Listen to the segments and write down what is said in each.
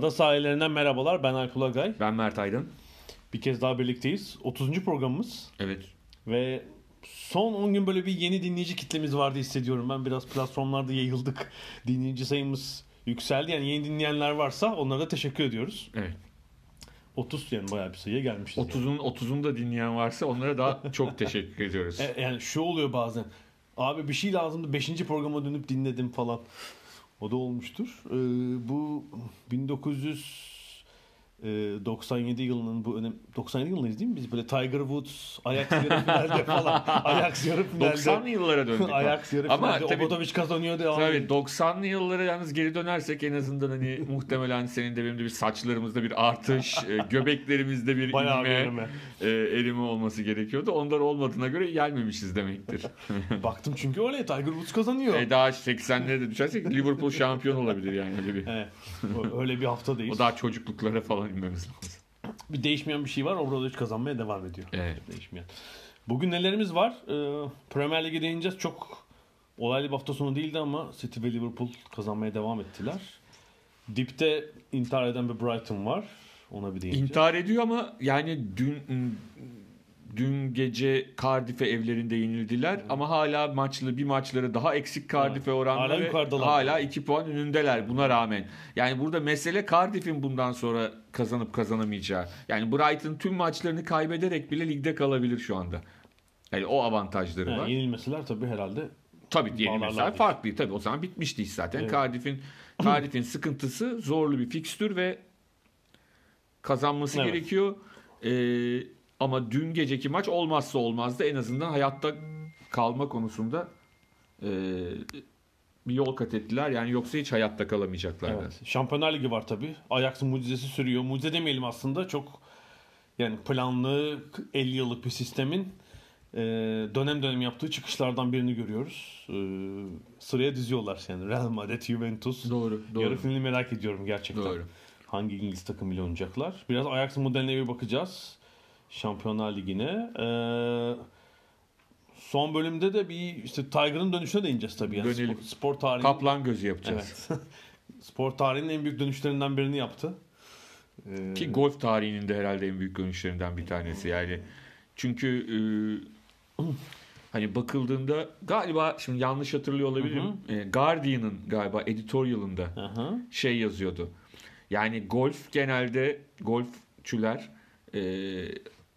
Ada sahillerinden merhabalar. Ben Alp Ulagay. Ben Mert Aydın. Bir kez daha birlikteyiz. 30. programımız Evet. ve son 10 gün böyle bir yeni dinleyici kitlemiz vardı hissediyorum. Ben biraz platformlarda yayıldık. Dinleyici sayımız yükseldi. Yani yeni dinleyenler varsa onlara da teşekkür ediyoruz. Evet. 30 yani bayağı bir sayıya gelmişiz. yani. 30'un 30'unu da dinleyen varsa onlara da çok teşekkür ediyoruz. E, yani şu oluyor bazen. Abi bir şey lazımdı. 5. programa dönüp dinledim falan. O da olmuştur. Ee, bu 1900 ee, 97 yılının bu önem 97 yılındayız değil mi biz? Böyle Tiger Woods Ajax yarı falan. Ajax yarı finalde. 90'lı yıllara döndük Ajax yarı Ama finalde. tabii, Obodovic kazanıyordu ya tabii 90'lı yıllara yalnız geri dönersek en azından hani muhtemelen senin de benim de bir saçlarımızda bir artış e, göbeklerimizde bir Bayağı inme, bir önüme. e, erime olması gerekiyordu. Onlar olmadığına göre gelmemişiz demektir. Baktım çünkü öyle. Tiger Woods kazanıyor. E daha 80'lere de düşersek Liverpool şampiyon olabilir yani öyle bir evet, öyle bir haftadayız o daha çocukluklara falan inmemiz lazım. Bir değişmeyen bir şey var. Obradovic kazanmaya devam ediyor. Evet. Değişmeyen. Bugün nelerimiz var? Ee, Premier Lig'e değineceğiz. Çok olaylı bir hafta sonu değildi ama City ve Liverpool kazanmaya devam ettiler. Dipte intihar eden bir Brighton var. Ona bir değineceğiz. İntihar ediyor ama yani dün dün gece Cardiff'e evlerinde yenildiler ama hala maçlı bir maçları daha eksik Cardiff'e oranla Hala ve yukarıdalar. hala 2 puan önündeler buna rağmen. Yani burada mesele Cardiff'in bundan sonra kazanıp kazanamayacağı. Yani Brighton tüm maçlarını kaybederek bile ligde kalabilir şu anda. Yani o avantajları Yani var. yenilmeseler tabii herhalde Tabii değil. farklı. Tabii o zaman bitmişti iş zaten. Evet. Cardiff'in Cardiff'in sıkıntısı zorlu bir fikstür ve kazanması Evet. gerekiyor. Ee, ama dün geceki maç olmazsa olmazdı. En azından hayatta kalma konusunda e, bir yol kat ettiler. Yani yoksa hiç hayatta kalamayacaklardı. Evet. Şampiyonlar Ligi var tabii. Ajax'ın mucizesi sürüyor. Mucize demeyelim aslında. Çok yani planlı 50 yıllık bir sistemin e, dönem dönem yaptığı çıkışlardan birini görüyoruz. E, sıraya diziyorlar yani. Real Madrid, Juventus. Doğru, doğru. Yarı finali merak ediyorum gerçekten. Doğru. Hangi İngiliz takımıyla oynayacaklar? Biraz Ajax'ın modeline bir bakacağız. Şampiyonlar Ligi'ne. E, son bölümde de bir işte Tiger'ın dönüşüne değineceğiz tabii. Yani. Spor, spor tarihi. Kaplan gözü yapacağız. Evet. Spor tarihinin en büyük dönüşlerinden birini yaptı. Ee, Ki golf tarihinin de herhalde en büyük dönüşlerinden bir tanesi. Yani çünkü e, hani bakıldığında galiba şimdi yanlış hatırlıyor olabilirim. E, Guardian'ın galiba editorial'ında aha. şey yazıyordu. Yani golf genelde golfçüler e,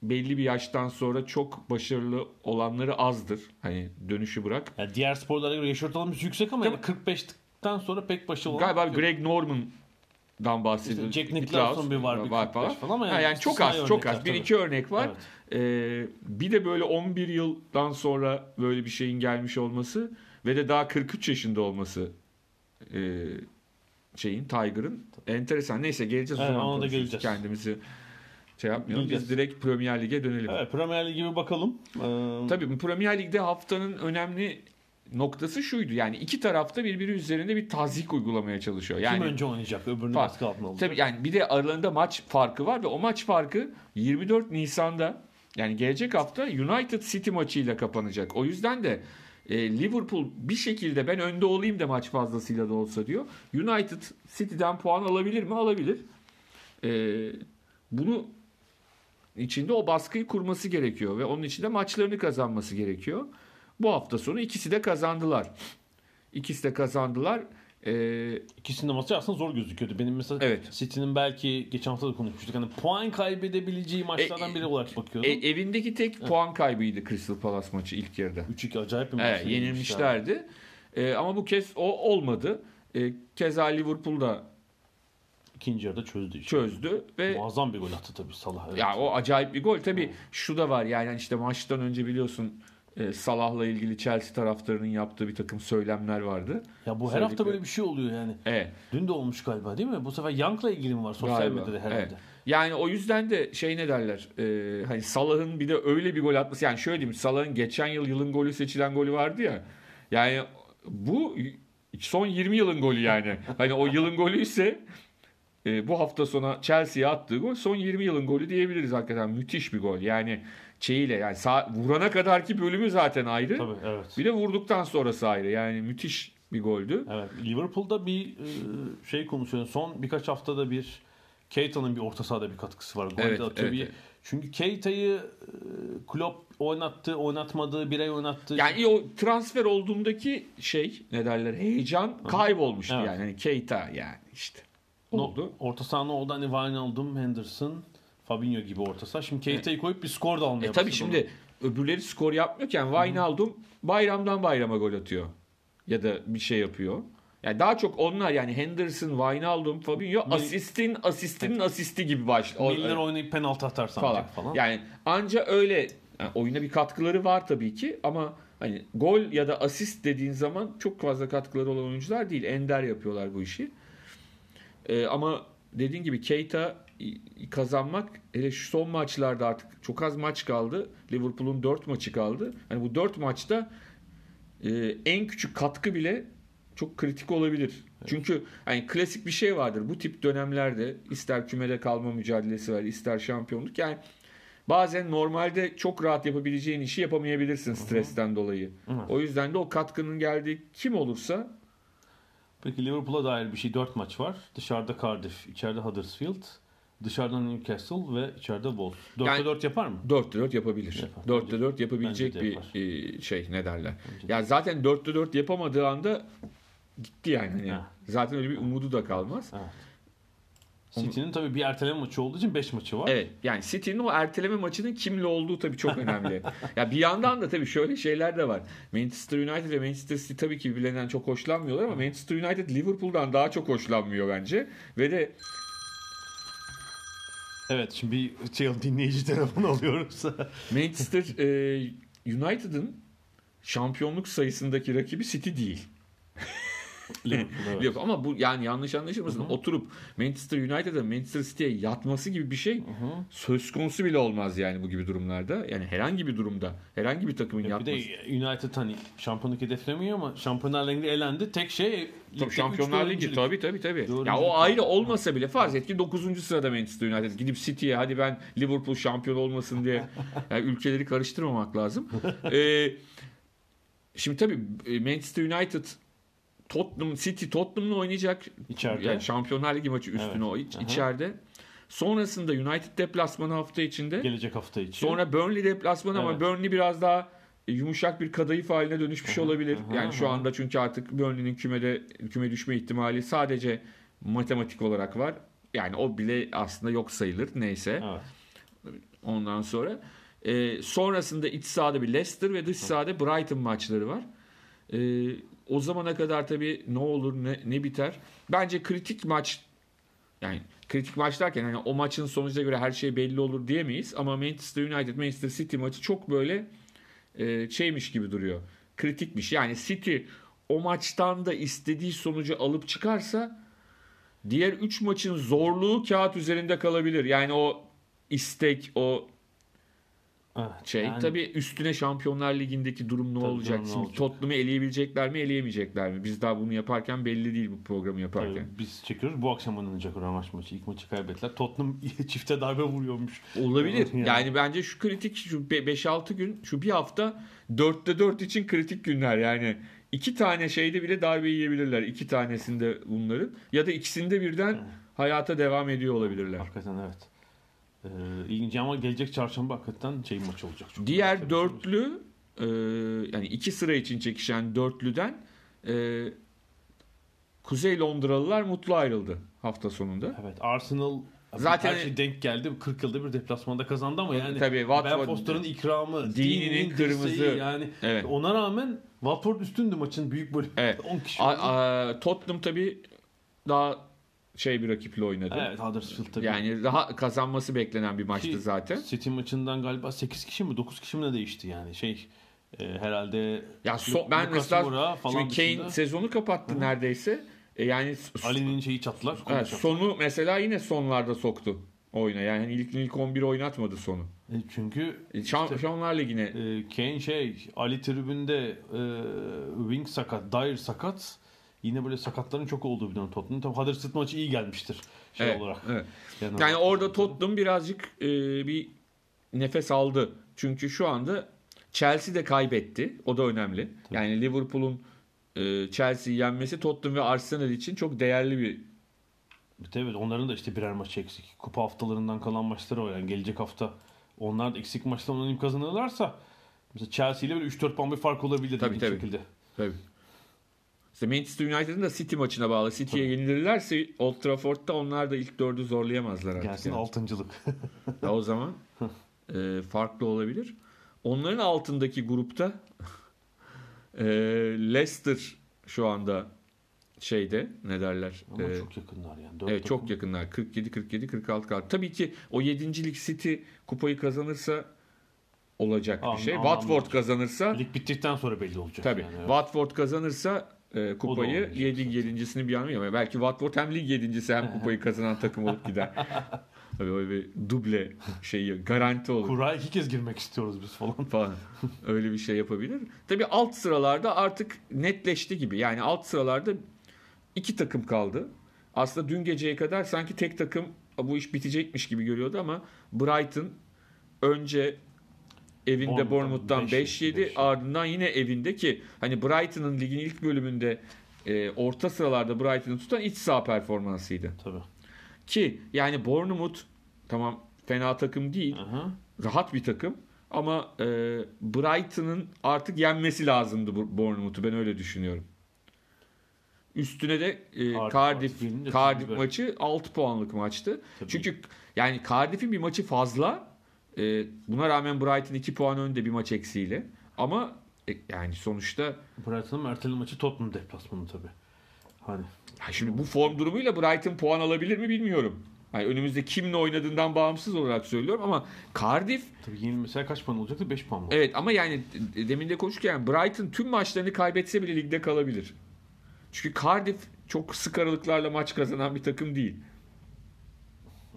belli bir yaştan sonra çok başarılı olanları azdır. Hani dönüşü bırak. Yani diğer sporlara göre yaş ortalaması yüksek ama yani 45'ten sonra pek başarılı olan Galiba. Greg Norman'dan bahsediyor. İşte Jack Nicklaus Nicklaus'un bir var, bir 45 falan ama Ha, yani yani çok az, çok az. Bir tabii. iki örnek var. Evet. Ee, bir de böyle 11 yıldan sonra böyle bir şeyin gelmiş olması ve de daha 43 yaşında olması e, şeyin Tiger'ın enteresan. Neyse geleceğiz o Evet, zaman ona da geleceğiz. Kendimizi şey yapmayalım. Biz direkt Premier Lig'e dönelim. Evet Premier Lig'e bir bakalım. Ee, Tabii Premier Lig'de haftanın önemli noktası şuydu. Yani iki tarafta birbiri üzerinde bir tazik uygulamaya çalışıyor. Yani Kim önce oynayacak öbürünü Fark. baskı altına alacak. Tabii yani bir de aralarında maç farkı var ve o maç farkı 24 Nisan'da yani gelecek hafta United City maçıyla kapanacak. O yüzden de e, Liverpool bir şekilde ben önde olayım da maç fazlasıyla da olsa diyor. United City'den puan alabilir mi? Alabilir. E, bunu içinde o baskıyı kurması gerekiyor ve onun için de maçlarını kazanması gerekiyor. Bu hafta sonu ikisi de kazandılar. İkisi de kazandılar. Ee, İkisinin de maçı aslında zor gözüküyordu. Benim mesela Evet. City'nin belki geçen hafta da konuşmuştuk. Hani puan kaybedebileceği maçlardan E, biri olarak bakıyordum. E, evindeki tek puan kaybıydı Crystal Palace maçı ilk yarıda. 3-2 acayip bir maç. Evet, yenilmişlerdi. E, ama bu kez o olmadı. E, keza Liverpool da ikinci yarıda çözdü işi. çözdü ve Muazzam bir gol attı tabii Salah. Evet. ya o acayip bir gol. Tabii şu da var yani işte maçtan önce biliyorsun e, Salah'la ilgili Chelsea taraftarının yaptığı bir takım söylemler vardı. Ya bu her Söyledikleri- hafta böyle bir şey oluyor yani. Evet. Dün de olmuş galiba değil mi? Bu sefer Young'la ilgili mi var sosyal Galiba. medyada herhalde? Evet. Yani o yüzden de şey ne derler e, hani Salah'ın bir de öyle bir gol atması yani şöyle diyeyim Salah'ın geçen yıl yılın golü seçilen golü vardı ya yani bu son 20 yılın golü yani hani o yılın golü ise e, bu hafta sona Chelsea'ye attığı gol son 20 yılın golü diyebiliriz hakikaten müthiş bir gol yani şeyiyle yani sağ, vurana kadarki bölümü zaten ayrı Tabii evet. bir de vurduktan sonrası ayrı yani müthiş bir goldü. Evet. Liverpool'da bir e, şey konuşuyor. Son birkaç haftada bir Keita'nın bir orta sahada bir katkısı var. Gol Evet, atıyor. evet, Bir- evet. Çünkü Keita'yı e, Klopp oynattı, oynatmadı, birey oynattı. Yani o transfer olduğundaki şey ne derler heyecan kaybolmuştu Evet. yani. Hani Keita yani işte. Oldu. No, orta saha ne oldu? Hani Wijnaldum, Henderson, Fabinho gibi orta saha. Şimdi Keita'yı koyup bir skor da almaya E tabii şimdi öbürleri skor yapmıyorken Wijnaldum bayramdan bayrama gol atıyor. Ya da bir şey yapıyor. Yani daha çok onlar yani Henderson, Wijnaldum, Fabinho Mil- asistin asistinin asisti gibi onu. Milner oynayıp penaltı atarsa falan. falan. Yani anca öyle yani oyuna bir katkıları var tabii ki ama hani gol ya da asist dediğin zaman çok fazla katkıları olan oyuncular değil. Ender yapıyorlar bu işi. Ee, ama dediğin gibi Keita kazanmak hele şu son maçlarda artık çok az maç kaldı. Liverpool'un 4 maçı kaldı. Hani bu 4 maçta e, en küçük katkı bile çok kritik olabilir. Çünkü hani klasik bir şey vardır. Bu tip dönemlerde ister kümede kalma mücadelesi var, ister şampiyonluk. Yani bazen normalde çok rahat yapabileceğin işi yapamayabilirsin stresten dolayı. Hı. O yüzden de o katkının geldiği kim olursa Peki Liverpool'a dair bir şey. 4 maç var. Dışarıda Cardiff, içeride Huddersfield, dışarıdan Newcastle ve içeride Wolves. 4'te Yani- 4 yapar mı? 4'te 4 yapabilir. Yapar. 4'te 4 yapabilecek bir yapar. e, şey ne derler. Bence. Ya zaten 4'te 4 yapamadığı anda gitti yani. Ha. zaten öyle bir umudu da kalmaz. Evet. City'nin tabii bir erteleme maçı olduğu için 5 maçı var. Evet yani City'nin o erteleme maçının kimle olduğu tabii çok önemli. ya bir yandan da tabii şöyle şeyler de var. Manchester United ve Manchester City tabii ki birbirlerinden çok hoşlanmıyorlar ama Manchester United Liverpool'dan daha çok hoşlanmıyor bence. Ve de Evet şimdi bir şey, dinleyici telefon alıyoruz. Manchester e, United'ın şampiyonluk sayısındaki rakibi City değil. Liverpool, evet. Ama bu yani yanlış anlaşılmasın. Hı hı. Oturup Manchester United'a Manchester City'ye yatması gibi bir şey Hı hı. söz konusu bile olmaz yani bu gibi durumlarda. Yani herhangi bir durumda herhangi bir takımın Ya bir yatması. de United hani şampiyonluk hedeflemiyor ama Şampiyonlar Ligi'nde elendi. Tek şey Tabii Şampiyonlar Ligi tabii tabii tabii. Dördüncülük Ya o ayrı olmasa bile farz et ki 9. sırada Manchester United gidip City'ye hadi ben Liverpool şampiyon olmasın diye yani ülkeleri karıştırmamak lazım. Ee, şimdi tabii e, Manchester United Tottenham City Tottenham'la oynayacak. İçeride. Yani Şampiyonlar Ligi maçı üstüne Evet. o iç, Aha. içeride. Sonrasında United deplasmanı hafta içinde. Gelecek hafta için. Sonra Burnley deplasmanı ama Evet. Burnley biraz daha yumuşak bir kadayıf haline dönüşmüş Aha, olabilir. aha, yani şu anda çünkü artık Burnley'nin kümede küme düşme ihtimali sadece matematik olarak var. Yani o bile aslında yok sayılır. Neyse. Evet. Ondan sonra e, sonrasında iç sahada bir Leicester ve dış sahada Brighton maçları var. E, o zamana kadar tabii ne olur ne, ne biter. Bence kritik maç yani kritik maç derken hani o maçın sonucuna göre her şey belli olur diyemeyiz ama Manchester United Manchester City maçı çok böyle e, şeymiş gibi duruyor. Kritikmiş. Yani City o maçtan da istediği sonucu alıp çıkarsa diğer 3 maçın zorluğu kağıt üzerinde kalabilir. Yani o istek, o Evet. şey. Yani Tabii üstüne Şampiyonlar Ligi'ndeki durum ne olacak? ne Şimdi olacak? Tottenham'ı eleyebilecekler mi, eleyemeyecekler mi? Biz daha bunu yaparken belli değil bu programı yaparken. tabii biz çekiyoruz. Bu akşam oynanacak rövanş maçı. İlk maçı kaybettiler. Tottenham çifte darbe vuruyormuş. Olabilir. Yani. Yani. bence şu kritik şu 5-6 gün, şu bir hafta 4'te 4 için kritik günler. Yani iki tane şeyde bile darbe yiyebilirler. İki tanesinde bunların. Ya da ikisinde birden hayata devam ediyor olabilirler. Hakikaten evet. Ee, ilginç ama gelecek çarşamba hakikaten şey maç olacak. Çok Diğer dörtlü e, yani iki sıra için çekişen dörtlüden e, Kuzey Londralılar mutlu ayrıldı hafta sonunda. Evet Arsenal Zaten- her şey denk geldi. 40 yılda bir deplasmanda kazandı ama yani Tabii, Watford- Ben Foster'ın ikramı, Dini'nin Dini'nin kırmızı- dirseği yani Evet. ona rağmen Watford üstündü maçın büyük bölümü. Evet. 10 kişi. A- a- Tottenham tabii daha şey bir rakiple oynadı. Evet Huddersfield tabii. Yani daha kazanması beklenen bir maçtı Ki zaten. City maçından galiba 8 kişi mi 9 kişi mi ne değişti yani şey e, herhalde Ya so- ben Lucas mesela falan şimdi Kane dışında sezonu kapattı neredeyse. E yani Ali'nin şeyi çattılar. kolu evet, çattılar. sonu mesela yine sonlarda soktu oyuna. Yani ilk ilk 11 oynatmadı sonu. E, çünkü E, Şampiyonlar Ligi'ne e, Kane şey Ali tribünde e, wing sakat, Dyer sakat. Yine böyle sakatların çok olduğu bir dönem Tottenham. Tabii Huddersfield maçı iyi gelmiştir şey Evet, olarak. evet. Yani orada Tottenham birazcık e, bir nefes aldı. Çünkü şu anda Chelsea de kaybetti. O da önemli. Yani Liverpool'un e, Chelsea'yi yenmesi Tottenham ve Arsenal için çok değerli bir Evet onların da işte birer maç eksik. Kupa haftalarından kalan maçları var. Yani gelecek hafta onlar da eksik maçla oynayıp kazanırlarsa mesela Chelsea ile böyle 3-4 puan bir fark olabilir Tabii, tabii. şekilde. Tabii. İşte Manchester United'ın da City maçına bağlı. City'ye yenilirlerse Old Trafford'da onlar da ilk dördü zorlayamazlar artık. Gelsin yani. altıncılık. Ya o zaman e, farklı olabilir. Onların altındaki grupta e, Leicester şu anda şeyde ne derler? Ama e, çok yakınlar yani. Dört evet çok yakınlar. 47 47 46 kaldı. Tabii ki o 7. City kupayı kazanırsa olacak Anladım, bir şey. Watford kazanırsa Lig bittikten sonra belli olacak. tabii. Yani, evet. Watford kazanırsa e, kupayı olmayacak 7 zaten. yedincisini bir anlamıyor. Belki Watford hem lig yedincisi hem kupayı kazanan takım olup gider. Tabii öyle bir duble şeyi garanti olur. Kura'ya iki kez girmek istiyoruz biz falan. falan. Öyle bir şey yapabilir. Tabii alt sıralarda artık netleşti gibi. Yani alt sıralarda iki takım kaldı. Aslında dün geceye kadar sanki tek takım bu iş bitecekmiş gibi görüyordu ama Brighton önce evinde Bournemouth'tan Bournemouth'tan beş 5 yedi, yedi beş ardından yine evinde ki hani Brighton'ın ligin ilk bölümünde e, orta sıralarda Brighton'ı tutan iç saha performansıydı. Tabii. Ki yani Bournemouth tamam fena takım değil Aha. rahat bir takım ama e, Brighton'ın artık yenmesi lazımdı Bournemouth'u ben öyle düşünüyorum. Üstüne de e, Cardiff Cardiff maçı 6 puanlık maçtı. Tabii. Çünkü yani Cardiff'in bir maçı fazla. E, buna rağmen Brighton 2 puan önde bir maç eksiğiyle. Ama e, yani sonuçta Brighton'ın erteleme maçı Tottenham deplasmanı tabii. Hani ya şimdi bu form durumuyla Brighton puan alabilir mi bilmiyorum. Yani önümüzde kimle oynadığından bağımsız olarak söylüyorum ama Cardiff tabii yeni mesela kaç puan olacaktı? 5 puan mı? Evet ama yani demin de konuşurken Brighton tüm maçlarını kaybetse bile ligde kalabilir. Çünkü Cardiff çok sık aralıklarla maç kazanan bir takım değil.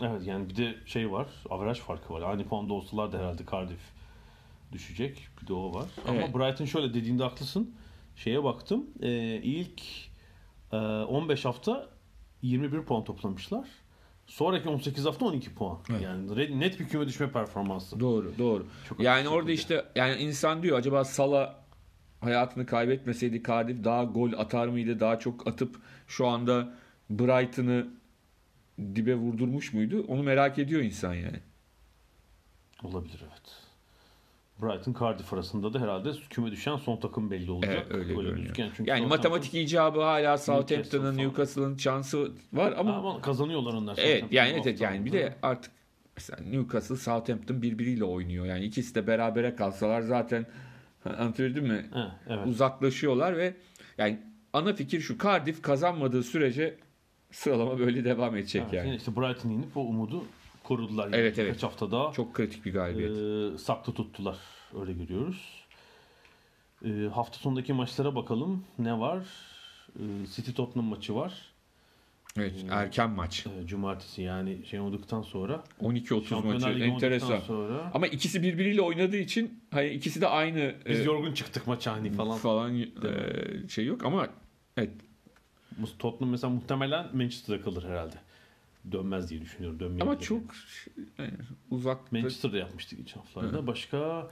Evet yani bir de şey var. Averaj farkı var. Aynı puanda olsalar da herhalde Cardiff düşecek. Bir de o var. Evet. Ama Brighton şöyle dediğinde haklısın. Şeye baktım. Ee, ilk e, 15 hafta 21 puan toplamışlar. Sonraki 18 hafta 12 puan. Evet. Yani net bir küme düşme performansı. Doğru, doğru. Çok yani orada işte yani insan diyor acaba Sala hayatını kaybetmeseydi Cardiff daha gol atar mıydı? Daha çok atıp şu anda Brighton'ı dibe vurdurmuş muydu? Onu merak ediyor insan yani. Olabilir evet. Brighton Cardiff arasında da herhalde küme düşen son takım belli olacak. Evet, öyle gözüken. Çünkü Yani matematik icabı hala Southampton'ın. Newcastle'ın şansı var ama ama kazanıyorlar onlar. Evet yani evet, evet yani bir de artık mesela Newcastle Southampton birbiriyle oynuyor. Yani ikisi de berabere kalsalar zaten anlatabildim mi? He, evet. Uzaklaşıyorlar ve yani ana fikir şu Cardiff kazanmadığı sürece sıralama böyle devam edecek Evet, yani. yani işte Brighton yenip o umudu korudular. Yani. Evet, evet. Kaç hafta daha Çok kritik bir galibiyet. e, saklı tuttular. Öyle görüyoruz. E, hafta sonundaki maçlara bakalım. Ne var? E, City Tottenham maçı var. evet erken maç. E, cumartesi yani şey olduktan sonra. 12-30 maçı enteresan. sonra. Ama ikisi birbiriyle oynadığı için hani ikisi de aynı Biz e, yorgun çıktık maça hani falan. falan e, şey yok ama evet Tottenham mesela muhtemelen Manchester'da kalır herhalde. Dönmez diye düşünüyorum. Dönmeyebilir. ama çok yani uzak Manchester'da yapmıştık geçen haftalarda. Başka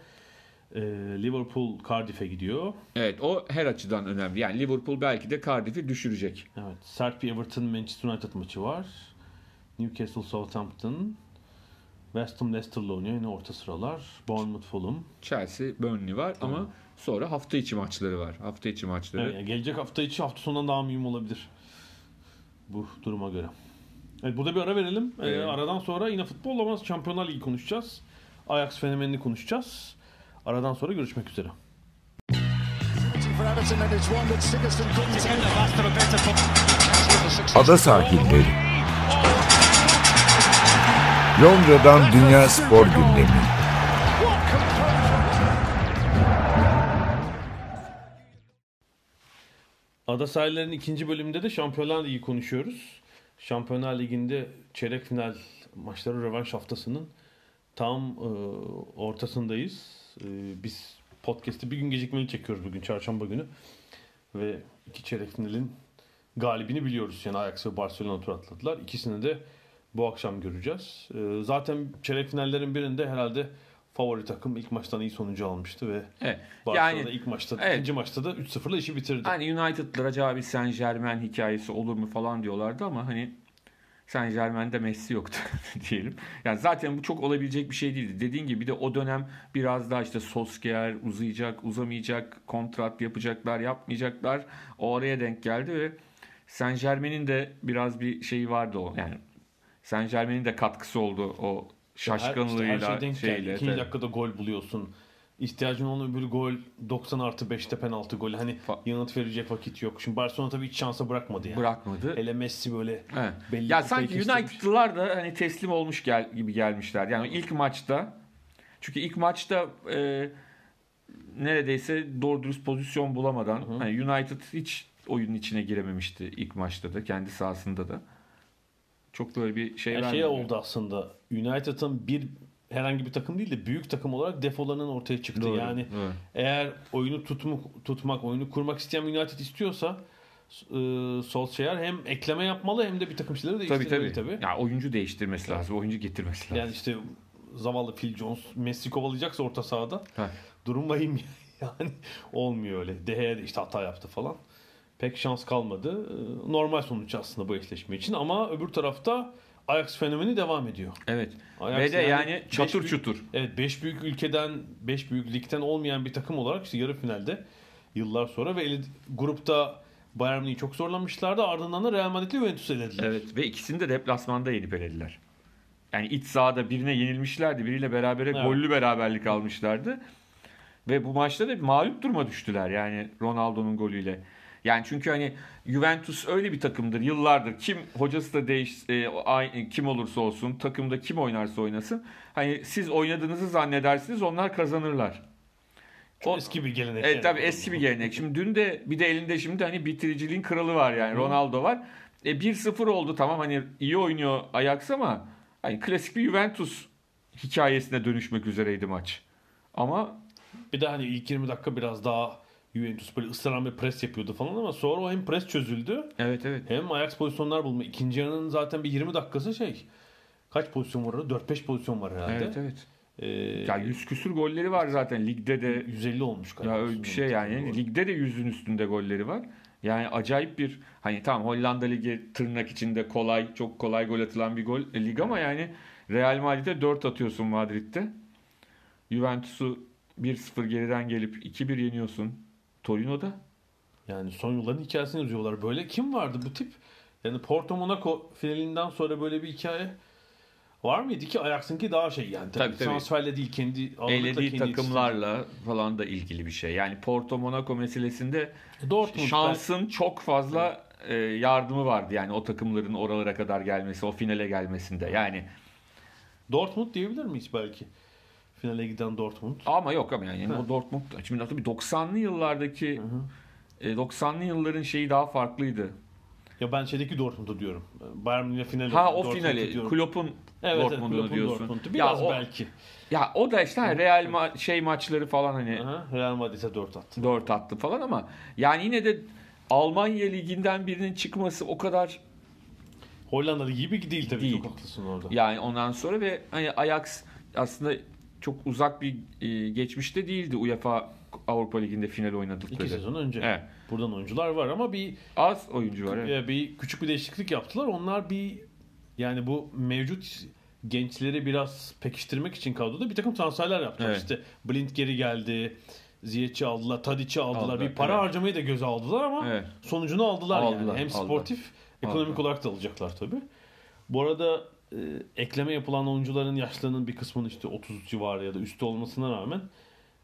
e, Liverpool Cardiff'e gidiyor. Evet o her açıdan önemli. Yani Liverpool belki de Cardiff'i düşürecek. Evet. Sert bir Everton Manchester United maçı var. Newcastle Southampton. West Ham Leicester'la oynuyor yine orta sıralar. Bournemouth Fulham. Chelsea, Burnley var ama sonra hafta içi maçları var. Hafta içi maçları. Evet, yani gelecek hafta içi hafta sonundan daha mühim olabilir. Bu duruma göre. Evet, burada bir ara verelim. Ee, Evet. aradan sonra yine futbol ama Şampiyonlar Ligi konuşacağız. Ajax fenomenini konuşacağız. Aradan sonra görüşmek üzere. Ada sahilleri. Londra'dan Dünya Spor Gündemi. Ada sahillerinin ikinci bölümünde de Şampiyonlar Ligi konuşuyoruz. Şampiyonlar Ligi'nde çeyrek final maçları rövanş haftasının tam e, ortasındayız. E, biz podcast'i bir gün gecikmeli çekiyoruz bugün çarşamba günü. Ve iki çeyrek finalin galibini biliyoruz. Yani Ajax ve Barcelona tur atladılar. İkisini de bu akşam göreceğiz. E, zaten çeyrek finallerin birinde herhalde favori takım ilk maçtan iyi sonucu almıştı ve Evet. Barcelona Yani ilk maçta, evet. ikinci maçta da 3-0'la işi bitirdi. hani United'lar acaba bir Saint Germain hikayesi olur mu falan diyorlardı ama hani Saint Germain'de Messi yoktu diyelim. Yani zaten bu çok olabilecek bir şey değildi. Dediğin gibi bir de o dönem biraz daha işte Solskjaer uzayacak, uzamayacak, kontrat yapacaklar, yapmayacaklar. O araya denk geldi ve Saint Germain'in de biraz bir şeyi vardı o. Yani Saint Germain'in de katkısı oldu o şaşkınlığıyla her, işte her şey denk geldi. şeyle. İkinci tabii. dakikada gol buluyorsun. İhtiyacın olan öbür gol 90 artı 5'te penaltı golü. Hani Fa- yanıt verecek vakit yok. Şimdi Barcelona tabii hiç şansa bırakmadı yani. Bırakmadı. Hele Messi böyle Evet. belli Ya sanki. United'lılar da hani teslim olmuş gel gibi gelmişler. Yani ilk maçta çünkü ilk maçta e, neredeyse doğru dürüst pozisyon bulamadan hani United hiç oyunun içine girememişti ilk maçta da kendi sahasında da. Çok böyle bir şey Yani vermedi. şey oldu aslında. United'ın bir herhangi bir takım değil de büyük takım olarak defolarının ortaya çıktı. Doğru, Yani doğru. eğer oyunu tutmak, tutmak, oyunu kurmak isteyen United istiyorsa e, Solskjaer hem ekleme yapmalı hem de bir takım şeyleri Tabii değiştirmeli tabii. tabii. Ya oyuncu değiştirmesi lazım, oyuncu getirmesi lazım. Yani işte zavallı Phil Jones Messi kovalayacaksa orta sahada Heh. durum vahim yani olmuyor öyle. De Gea de işte hata yaptı falan. Pek şans kalmadı. Ee, Normal sonuç aslında bu eşleşme için ama öbür tarafta Ajax fenomeni devam ediyor. Evet. Ajax Ve de yani, beş çatır büyük- çutur. Evet 5 büyük ülkeden 5 büyük ligden olmayan bir takım olarak işte yarı finalde yıllar sonra ve eli- grupta Bayern Münih'i çok zorlamışlardı. Ardından da Real Madrid'le Juventus'u elediler. Evet ve ikisini de deplasmanda yenip elediler. Yani iç sahada birine yenilmişlerdi. Biriyle berabere Evet. gollü beraberlik almışlardı. Ve bu maçta da bir mağlup duruma düştüler yani Ronaldo'nun golüyle. Yani çünkü hani Juventus öyle bir takımdır yıllardır. Kim hocası da değiş e, ay- kim olursa olsun takımda kim oynarsa oynasın. Hani siz oynadığınızı zannedersiniz onlar kazanırlar. O- eski bir gelenek. Evet yani. tabii eski bir gelenek. Şimdi dün de bir de elinde şimdi hani bitiriciliğin kralı var yani Ronaldo var. E 1-0 oldu tamam hani iyi oynuyor Ajax ama hani klasik bir Juventus hikayesine dönüşmek üzereydi maç. Ama Bir de hani ilk 20 dakika biraz daha Juventus böyle bir pres yapıyordu falan ama sonra o hem pres çözüldü evet evet. hem Ajax pozisyonlar bulma. İkinci yarının zaten bir 20 dakikası şey. Kaç pozisyon var orada? 4-5 pozisyon var herhalde. Evet evet. Ee, Ya 100 küsür golleri var zaten ligde de. 150 olmuş galiba. Ya öyle bir şey yani. Ligde de yüzün üstünde golleri var. Yani acayip bir hani tamam Hollanda Ligi tırnak içinde kolay çok kolay gol atılan bir gol e, lig ama yani Real Madrid'e 4 atıyorsun Madrid'de. Juventus'u 1-0 geriden gelip 2-1 yeniyorsun. Torino'da. Yani son yılların hikayesini yazıyorlar. Böyle kim vardı bu tip? Yani Porto Monaco finalinden sonra böyle bir hikaye var mıydı ki Ajax'ınki daha şey yani. Tabii, Tabii, tabii. transferle değil kendi Elediği kendi takımlarla falan da ilgili bir şey. Yani Porto Monaco meselesinde yetiştirdiği. Dortmund şansın çok fazla e, yardımı vardı. Yani o takımların oralara kadar gelmesi, o finale gelmesinde. Yani Dortmund diyebilir miyiz belki? Finale giden Dortmund. Ama yok ama yani Ha. o Dortmund şimdi tabii 90'lı yıllardaki e, 90'lı yılların şeyi daha farklıydı. Ya ben şeydeki Dortmund'u diyorum. Bayern Münih finali. Ha o Dortmund'u finali diyorum. Klopp'un evet, evet, Dortmund'unu Klopp'un diyorsun. Dortmund'u. Biraz ya o, belki. ya o da işte hani Real ma- şey maçları falan hani Aha, Real Madrid'e 4 attı. 4 attı falan ama yani yine de Almanya liginden birinin çıkması o kadar Hollanda Ligi gibi değil tabii. Değil. Çok haklısın orada. yani ondan sonra ve hani Ajax aslında çok uzak bir e, geçmişte değildi UEFA Avrupa Ligi'nde final oynadıkları. İki sezon önce. Evet. Buradan oyuncular var ama bir Az oyuncu var. evet. e, bir küçük bir değişiklik yaptılar. Onlar bir yani bu mevcut gençleri biraz pekiştirmek için kadroda bir takım transferler yaptılar. Evet. İşte Blind geri geldi. Ziyech'i aldılar, Tadic'i aldılar. Aldılar, Bir para evet. harcamayı da göze aldılar ama Evet. sonucunu aldılar, yani. Aldılar, Hem aldılar. sportif, ekonomik Aldılar. olarak da alacaklar tabii. Bu arada e, ekleme yapılan oyuncuların yaşlarının bir kısmının işte 30 civarı ya da üstü olmasına rağmen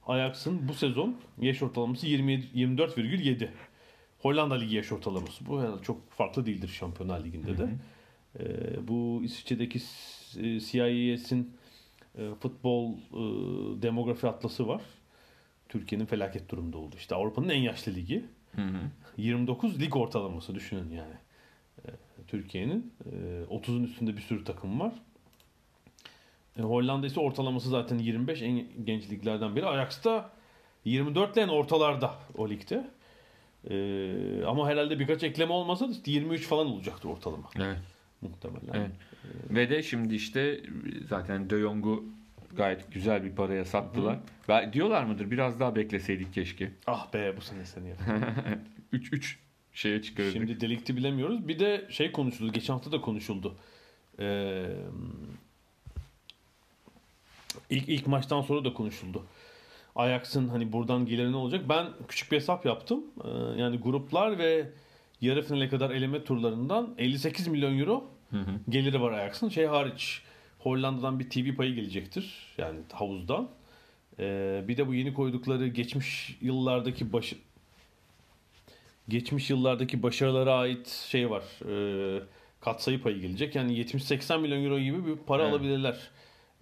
Ajax'ın bu sezon yaş ortalaması 27 24,7. Hollanda Ligi yaş ortalaması. Bu herhalde çok farklı değildir Şampiyonlar Ligi'nde de. E, bu İsviçre'deki e, CIS'in e, futbol e, demografi atlası var. Türkiye'nin felaket durumda oldu. İşte Avrupa'nın en yaşlı ligi. Hı hı. 29 lig ortalaması düşünün yani. Türkiye'nin e, 30'un üstünde bir sürü takım var. E, Hollanda ise ortalaması zaten 25 en genç liglerden biri. Ajax da 24 ile ortalarda o ligde. E, ama herhalde birkaç ekleme olmasa da işte 23 falan olacaktı ortalama Evet. muhtemelen. Evet. Ve de şimdi işte zaten De Jong'u gayet güzel bir paraya sattılar. Ve diyorlar mıdır biraz daha bekleseydik keşke. Ah be bu sene seni yap. 3 3 şeye çıkarırdık. Şimdi delikti bilemiyoruz. Bir de şey konuşuldu. Geçen hafta da konuşuldu. Ee, ilk ilk maçtan sonra da konuşuldu. Ajax'ın hani buradan geliri ne olacak? Ben küçük bir hesap yaptım. Ee, yani gruplar ve yarı finale kadar eleme turlarından 58 milyon euro Hı hı. geliri var Ajax'ın. Şey hariç Hollanda'dan bir TV payı gelecektir. Yani havuzdan. Ee, bir de bu yeni koydukları geçmiş yıllardaki başı geçmiş yıllardaki başarılara ait şey var. E, katsayı payı gelecek. Yani 70-80 milyon euro gibi bir para Evet. alabilirler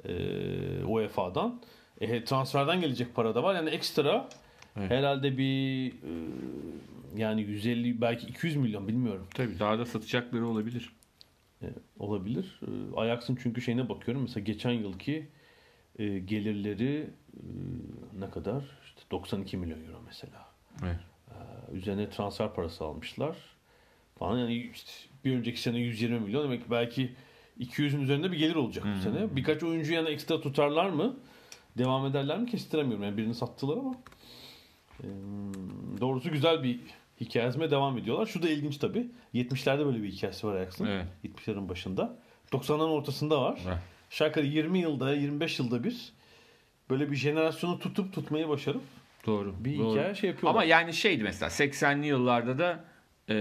e, UEFA'dan. E, transferden gelecek para da var. Yani ekstra Evet. herhalde bir e, yani 150 belki 200 milyon bilmiyorum. Tabii daha da satacakları olabilir. E, olabilir. E, Ajax'ın çünkü şeyine bakıyorum. Mesela geçen yılki e, gelirleri e, ne kadar? İşte 92 milyon euro mesela. Evet. Üzerine transfer parası almışlar. Falan yani bir önceki sene 120 milyon demek belki 200'ün üzerinde bir gelir olacak bu sene. Birkaç oyuncu yani ekstra tutarlar mı? Devam ederler mi kestiremiyorum. Yani birini sattılar ama. Ee, doğrusu güzel bir hikayesine devam ediyorlar. Şu da ilginç tabii. 70'lerde böyle bir hikayesi var Ajax'ın. Evet. 70'lerin başında. 90'ların ortasında var. Evet. Şarkı 20 yılda 25 yılda bir böyle bir jenerasyonu tutup tutmayı başarıp Doğru. bir doğru. hikaye şey yapıyorlar. Ama yani şeydi mesela 80'li yıllarda da e,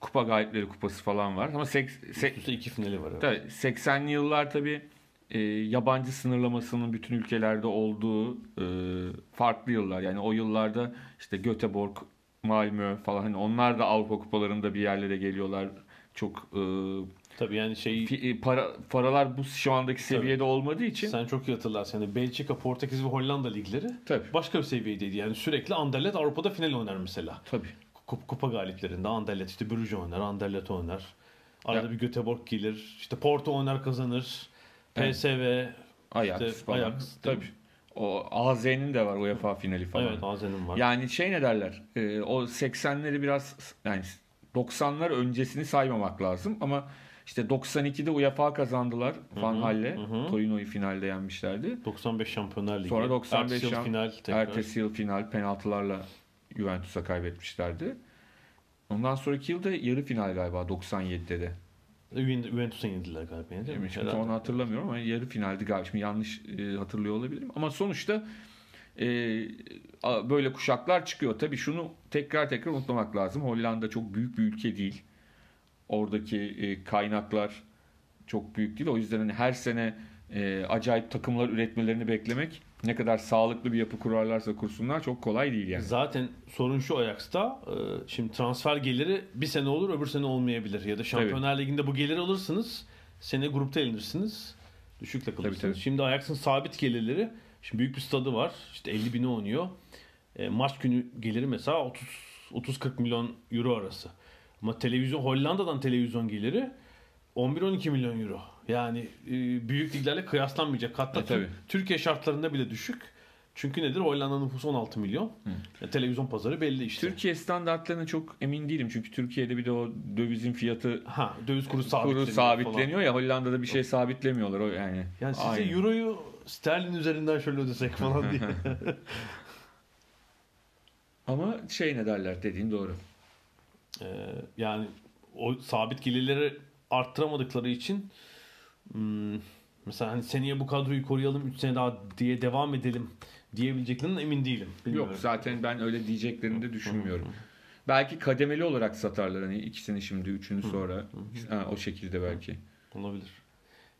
kupa galipleri kupası falan var. Ama sek, se- Üst üste iki finali var. evet. Tabii 80'li yıllar tabii e, yabancı sınırlamasının bütün ülkelerde olduğu e, farklı yıllar. Yani o yıllarda işte Göteborg, Malmö falan hani onlar da Avrupa kupalarında bir yerlere geliyorlar. Çok e, Tabii yani şey fi- e, para paralar bu şu andaki seviyede olmadığı için sen çok iyi hatırlarsın. Yani Belçika, Portekiz ve Hollanda ligleri tabii başka bir seviyedeydi. Yani sürekli Anderlecht Avrupa'da final oynar mesela. tabii. Kup- Kupa galiplerinde Anderlecht işte Brugge oynar, Anderlecht oynar. Arada Ya. bir Göteborg gelir. İşte Porto oynar kazanır. Evet. PSV Ajax İşte falan. Ajax, tabii. O AZ'nin de var UEFA finali falan. evet Azen'in var. Yani şey ne derler? e, o 80'leri biraz yani 90'lar öncesini saymamak lazım ama işte 92'de UEFA kazandılar Van Hal'le. Torino'yu finalde yenmişlerdi. 95 Şampiyonlar Ligi. Sonra 95 Ertesi yıl final tekrar. Ertesi yıl final penaltılarla Juventus'a kaybetmişlerdi. Ondan sonraki yılda yarı final galiba 97'de de. Juven- Juventus'a yenildiler galiba. değil mi? Şimdi onu hatırlamıyorum ama yarı finaldi galiba. Şimdi yanlış e, hatırlıyor olabilirim. Ama sonuçta e, böyle kuşaklar çıkıyor. Tabii şunu tekrar tekrar unutmamak lazım. Hollanda çok büyük bir ülke değil. Oradaki e, kaynaklar çok büyük değil. O yüzden hani her sene e, acayip takımlar üretmelerini beklemek ne kadar sağlıklı bir yapı kurarlarsa kursunlar çok kolay değil yani. Zaten sorun şu Ajax'ta. e, Şimdi transfer geliri bir sene olur öbür sene olmayabilir. Ya da Şampiyonlar Ligi'nde bu geliri alırsınız. Sene grupta elenirsiniz. Düşükle kalırsınız. Tabii, tabii. Şimdi Ajax'ın sabit gelirleri. Şimdi büyük bir stadı var. İşte 50 bini oynuyor. E, maç günü geliri mesela 30 30-40 milyon euro arası. Ama televizyon Hollanda'dan televizyon geliri 11-12 milyon euro. Yani e, büyük liglerle kıyaslanmayacak. Hatta E, tabii. Türkiye şartlarında bile düşük. Çünkü nedir? Hollanda nüfusu 16 milyon. E, televizyon pazarı belli işte. Türkiye standartlarına çok emin değilim. Çünkü Türkiye'de bir de o dövizin fiyatı Ha, döviz kuru sabitleniyor. kuru falan. sabitleniyor ya Hollanda'da bir şey sabitlemiyorlar o yani. Yani size Aynen. euroyu sterlin üzerinden şöyle ödesek falan diye. Ama şey ne derler dediğin doğru. Ee, yani o sabit gelirleri arttıramadıkları için hmm, mesela hani seneye bu kadroyu koruyalım 3 sene daha diye devam edelim diyebileceklerinden emin değilim. Bilmiyorum. Yok zaten ben öyle diyeceklerini de düşünmüyorum. Belki kademeli olarak satarlar hani ikisini şimdi üçünü sonra ha, o şekilde belki. Olabilir.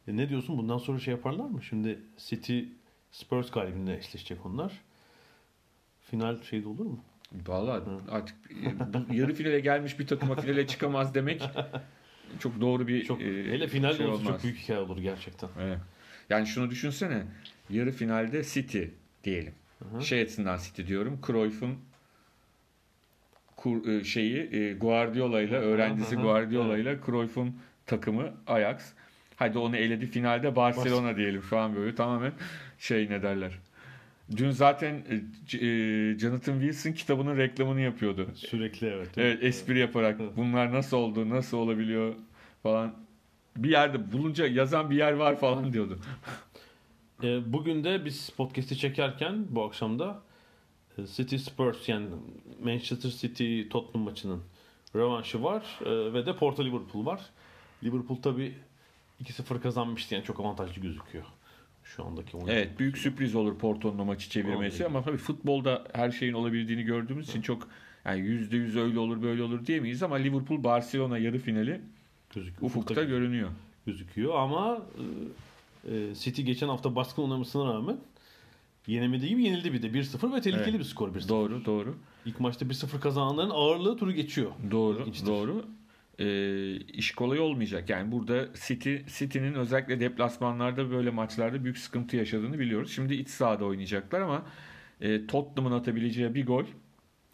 E ne diyorsun? Bundan sonra şey yaparlar mı? Şimdi City Spurs galibinde eşleşecek onlar. Final şeyde olur mu? Vallahi artık e, yarı finale gelmiş bir takıma finale çıkamaz demek çok doğru bir Çok e, hele finalde şey olsa çok olmaz. büyük hikaye olur gerçekten. Evet. Yani şunu düşünsene. Yarı finalde City diyelim. Şey açısından City diyorum. Cruyff'un kur, e, şeyi e, Guardiola ile öğrencisi hı hı. Guardiola ile Cruyff'un takımı Ajax. Hadi onu eledi finalde Barcelona diyelim şu an böyle tamamen şey ne derler. Dün zaten e, e, Jonathan Wilson kitabının reklamını yapıyordu. Sürekli evet. Evet espri yaparak bunlar nasıl oldu, nasıl olabiliyor falan. Bir yerde bulunca yazan bir yer var falan diyordu. E, bugün de biz podcast'i çekerken bu akşam da e, City Spurs yani Manchester City Tottenham maçının rövanşı var E, ve de Porto Liverpool var. Liverpool tabi 2-0 kazanmıştı yani çok avantajlı gözüküyor şu andaki oyun. Evet büyük sürpriz olur Porto'nun maçı çevirmesi ama tabii futbolda her şeyin olabildiğini gördüğümüz için çok yani yüzde yüz öyle olur böyle olur diyemeyiz ama Liverpool Barcelona yarı finali gözüküyor. ufukta görünüyor. gözüküyor ama e, e, City geçen hafta baskın oynamasına rağmen yenemediği gibi yenildi bir de 1-0 ve tehlikeli Evet. bir skor 1-0. Doğru doğru. İlk maçta 1-0 kazananların ağırlığı turu geçiyor. Doğru, İlginçtir. doğru. Ee, iş kolay olmayacak. Yani burada City City'nin özellikle deplasmanlarda böyle maçlarda büyük sıkıntı yaşadığını biliyoruz. Şimdi iç sahada oynayacaklar ama e, Tottenham'ın atabileceği bir gol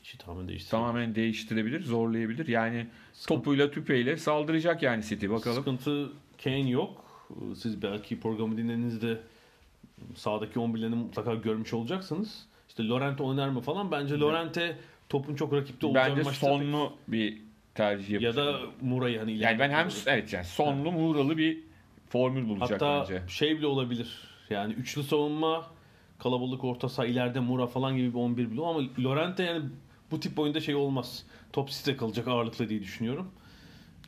İşi tamamen değişti. tamamen değiştirebilir, zorlayabilir. Yani topuyla tüpeyle saldıracak yani City. Bakalım. Sıkıntı Kane yok. Siz belki programı dinlediğinizde sağdaki 11'lerini mutlaka görmüş olacaksınız. İşte Lorente oynar mı falan. Bence Lorente topun çok rakipte olacağı Bence maçta sonlu bir tercih ya yapacak. da Muray'ı hani yani ben hem evet yani sonlu Muğralı bir formül bulacak Hatta bence. şey bile olabilir. Yani üçlü savunma, kalabalık orta saha, ileride Mura falan gibi bir 11 bile ama Lorente yani bu tip oyunda şey olmaz. Top site kalacak ağırlıklı diye düşünüyorum.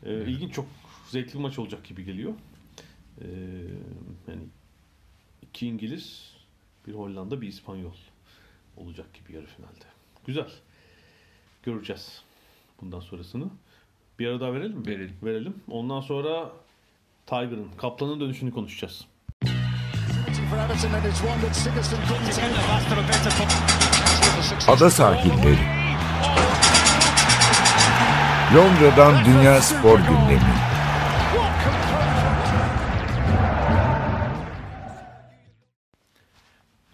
Ee, İlginç çok zevkli bir maç olacak gibi geliyor. Ee, yani iki İngiliz, bir Hollanda, bir İspanyol olacak gibi yarı finalde. Güzel. Göreceğiz bundan sonrasını. Bir ara daha verelim mi? Verelim. Verelim. Ondan sonra Tiger'ın, Kaplan'ın dönüşünü konuşacağız. Ada sahilleri. Londra'dan Dünya Spor Gündemi.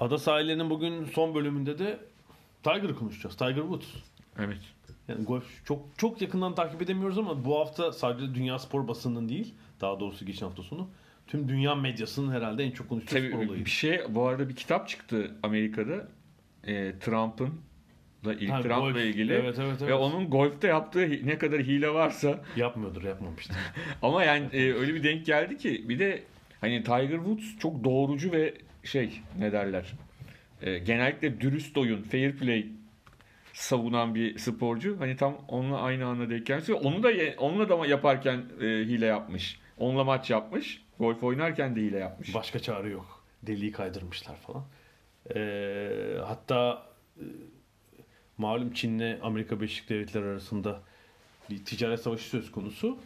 Ada sahillerinin bugün son bölümünde de Tiger'ı konuşacağız. Tiger Woods. Evet. Yani golf çok çok yakından takip edemiyoruz ama bu hafta sadece dünya spor basınının değil, daha doğrusu geçen hafta sonu tüm dünya medyasının herhalde en çok konuştuğu spor Tabii olayı. bir şey bu arada bir kitap çıktı Amerika'da. Ee, Trump'ın da ilk Ha, Trump'la golf. ilgili Evet, evet, evet. ve onun golfte yaptığı ne kadar hile varsa Yapmıyordur, yapmamıştır. ama yani e, öyle bir denk geldi ki bir de hani Tiger Woods çok doğrucu ve şey ne derler e, genellikle dürüst oyun fair play savunan bir sporcu. Hani tam onunla aynı anda denk gelmiş ve onu da onunla da yaparken e, hile yapmış. Onunla maç yapmış. Golf oynarken de hile yapmış. Başka çare yok. Deliği kaydırmışlar falan. Ee, hatta e, malum Çin'le Amerika Birleşik Devletleri arasında bir ticaret savaşı söz konusu.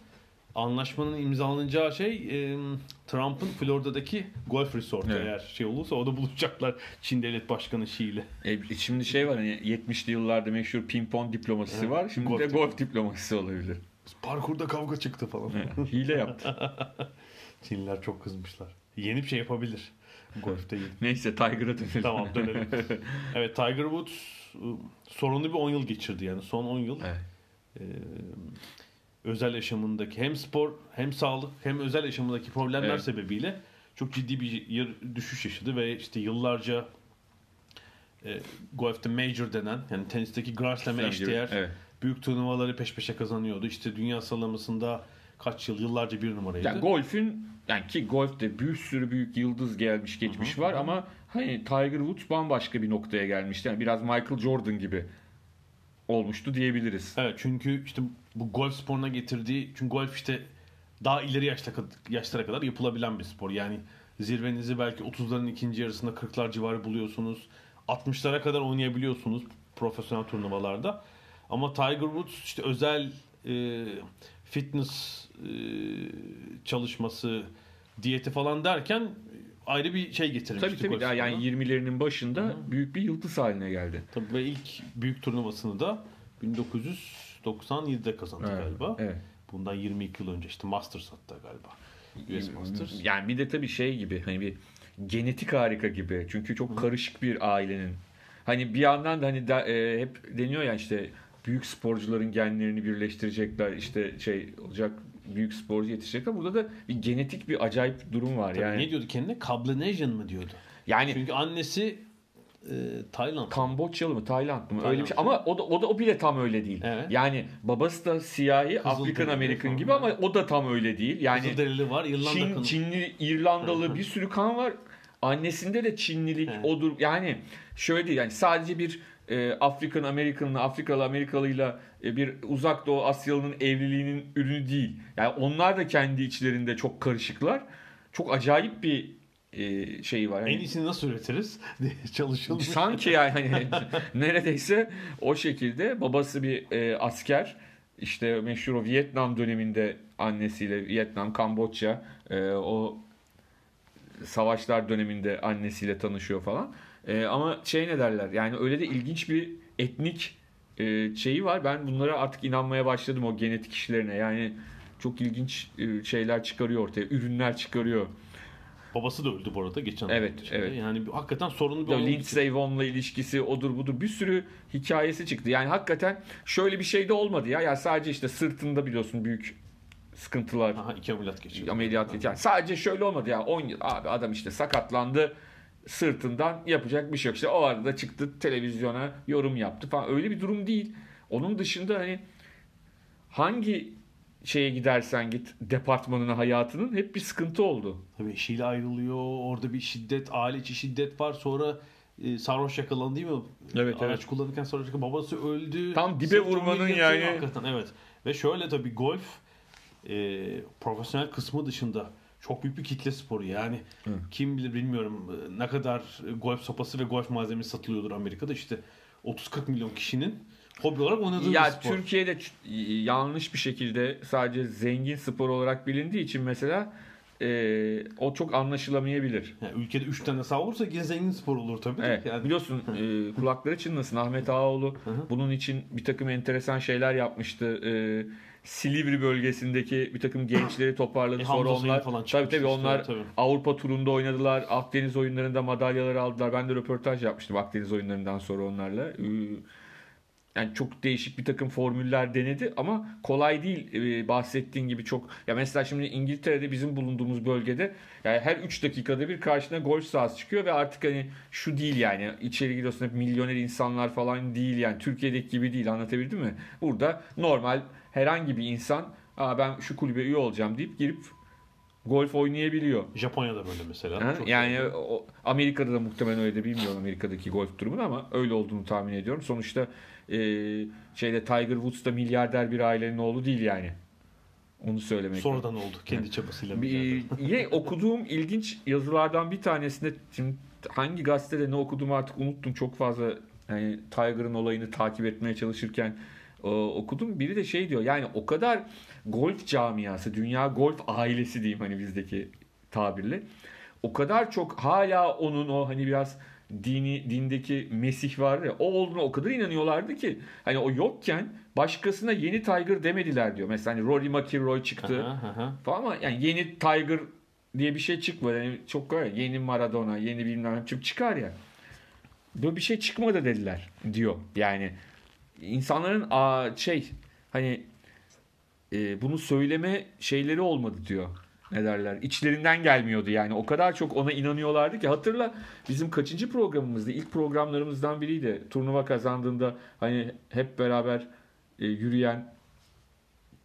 Anlaşmanın imzalanacağı şey e, Trump'ın Florida'daki golf resortu Evet. eğer şey olursa orada buluşacaklar Çin Devlet Başkanı Xi ile. E, şimdi şey var hani 70'li yıllarda meşhur pimpon diplomasisi Evet, var. Şimdi golf de golf diplomasisi olabilir. Parkurda kavga çıktı falan. Hile yaptı. Çinliler çok kızmışlar. Yeni bir şey yapabilir. Golfte. Neyse Tiger'a dönelim. Tamam dönelim. Evet Tiger Woods ıı, sorunlu bir 10 yıl geçirdi yani. Son 10 yıl Evet. e, özel yaşamındaki hem spor hem sağlık hem özel yaşamındaki problemler Evet. sebebiyle çok ciddi bir yer, düşüş yaşadı ve işte yıllarca e, golfte major denen yani tenisteki Grand Slam'e eşdeğer evet. büyük turnuvaları peş peşe kazanıyordu. İşte dünya sıralamasında kaç yıl yıllarca bir numaraydı. Ya golfün yani ki golfte bir sürü büyük yıldız gelmiş geçmiş var ama hani Tiger Woods bambaşka bir noktaya gelmişti. Yani biraz Michael Jordan gibi olmuştu diyebiliriz. Evet çünkü işte bu golf sporuna getirdiği çünkü golf işte daha ileri yaşta yaşlara kadar yapılabilen bir spor. Yani zirvenizi belki 30'ların ikinci yarısında 40'lar civarı buluyorsunuz. 60'lara kadar oynayabiliyorsunuz profesyonel turnuvalarda. Ama Tiger Woods işte özel e, fitness e, çalışması, diyeti falan derken ayrı bir şey getirmişti. Tabii tabii daha yani sporuna. 20'lerinin başında büyük bir yıldız haline geldi. Tabii ve ilk büyük turnuvasını da 1997'de kazandı Evet, galiba. evet. Bundan 22 yıl önce işte Masters hatta galiba. US Masters. Yani bir de tabii şey gibi hani bir genetik harika gibi. Çünkü çok karışık bir ailenin. Hani bir yandan da hani da, e, hep deniyor ya işte büyük sporcuların genlerini birleştirecekler işte şey olacak büyük sporcu yetişecekler. Burada da bir genetik bir acayip durum var. Tabii yani Ne diyordu kendine? Kablanesian mı diyordu? yani Çünkü annesi e, Tayland. Kamboçyalı mı Tayland mı öyle bir şey Tayland. ama o da o da o bile tam öyle değil. Evet. Yani babası da siyahi Afrikan Amerikan gibi ama o da tam öyle değil. Yani Kızılderili var, İrlanda Çin, kanı. Çinli, İrlandalı bir sürü kan var. Annesinde de Çinlilik Evet. odur. Yani şöyle değil yani sadece bir e, Afrikan Amerikanlı, Afrikalı Amerikalıyla e, bir uzak doğu Asyalı'nın evliliğinin ürünü değil. Yani onlar da kendi içlerinde çok karışıklar. Çok acayip bir e, şey var. En Yani iyisini nasıl üretiriz diye çalışılmış. Sanki yani hani neredeyse o şekilde babası bir e, asker işte meşhur o Vietnam döneminde annesiyle Vietnam, Kamboçya e, o savaşlar döneminde annesiyle tanışıyor falan. E, ama şey ne derler yani öyle de ilginç bir etnik e, şeyi var. Ben bunlara artık inanmaya başladım o genetik işlerine. Yani çok ilginç e, şeyler çıkarıyor ortaya. Ürünler çıkarıyor. Babası da öldü bu arada geçen Evet, evet. Yani hakikaten sorunlu bir Ya olay. Lindsey Vohn'la ilişkisi odur budur bir sürü hikayesi çıktı. Yani hakikaten şöyle bir şey de olmadı ya. Ya sadece işte sırtında biliyorsun büyük sıkıntılar Aha iki ameliyat geçirdi. ameliyat yani sadece şöyle olmadı ya 10 yıl abi adam işte sakatlandı sırtından yapacak bir şey yok. İşte o arada çıktı televizyona yorum yaptı falan öyle bir durum değil. Onun dışında hani hangi şeye gidersen git departmanına hayatının hep bir sıkıntı oldu. Tabii eşiyle ayrılıyor. Orada bir şiddet, aile içi şiddet var. Sonra e, sarhoş yakalandı değil mi? Evet, Araç evet. kullanırken sarhoş yakalandı. Babası öldü. Tam dibe vurmanın yani- Hakikaten evet. Ve şöyle tabii golf e, profesyonel kısmı dışında çok büyük bir kitle sporu. Yani kim bilir bilmiyorum e, ne kadar e, golf sopası ve golf malzemesi satılıyordur Amerika'da. İşte 30-40 milyon kişinin hobi olarak oynadığı bir Ya spor. Türkiye'de yanlış bir şekilde sadece zengin spor olarak bilindiği için mesela e, o çok anlaşılamayabilir. Yani ülkede 3 tane saha olursa yine zengin spor olur tabii. Evet, Yani biliyorsun e, kulakları çınlasın Ahmet Ağaoğlu bunun için bir takım enteresan şeyler yapmıştı. E, Silivri bölgesindeki bir takım gençleri toparladı. E, Sonra Hamza onlar falan tabii tabii işte, onlar tabii. Avrupa turunda oynadılar. Akdeniz oyunlarında madalyaları aldılar. Ben de röportaj yapmıştım Akdeniz oyunlarından sonra onlarla. E, yani çok değişik bir takım formüller denedi ama kolay değil Ee, bahsettiğin gibi çok ya mesela şimdi İngiltere'de bizim bulunduğumuz bölgede yani her 3 dakikada bir karşına golf sahası çıkıyor ve artık hani şu değil yani içeri gidiyorsun hep milyoner insanlar falan değil yani Türkiye'deki gibi değil anlatabildim mi? Burada normal herhangi bir insan Aa, ben şu kulübe üye olacağım deyip girip golf oynayabiliyor. Japonya'da böyle mesela. Ha? Çok Yani o, Amerika'da da muhtemelen öyle bilmiyorum Amerika'daki golf durumunu ama öyle olduğunu tahmin ediyorum. Sonuçta e, şeyde Tiger Woods da milyarder bir ailenin oğlu değil yani. Onu söylemek. Sonradan oldu kendi çabasıyla. Bir, ye, okuduğum ilginç yazılardan bir tanesinde şimdi hangi gazetede ne okuduğumu artık unuttum. Çok fazla yani Tiger'ın olayını takip etmeye çalışırken e, okudum. Biri de şey diyor yani o kadar golf camiası, dünya golf ailesi diyeyim hani bizdeki tabirle. O kadar çok hala onun o hani biraz dini dindeki Mesih var ya o olduğuna o kadar inanıyorlardı ki hani o yokken başkasına yeni Tiger demediler diyor. Mesela hani Rory McIlroy çıktı. Aha, aha. Falan ama yani yeni Tiger diye bir şey çıkmadı. Yani çok var ya, yeni Maradona, yeni bilmem ne çık- çıkar ya. Böyle bir şey çıkmadı dediler diyor. Yani insanların aa, şey hani e, bunu söyleme şeyleri olmadı diyor. Ne derler? İçlerinden gelmiyordu yani. O kadar çok ona inanıyorlardı ki hatırla bizim kaçıncı programımızdı? İlk programlarımızdan biriydi. Turnuva kazandığında hani hep beraber e, yürüyen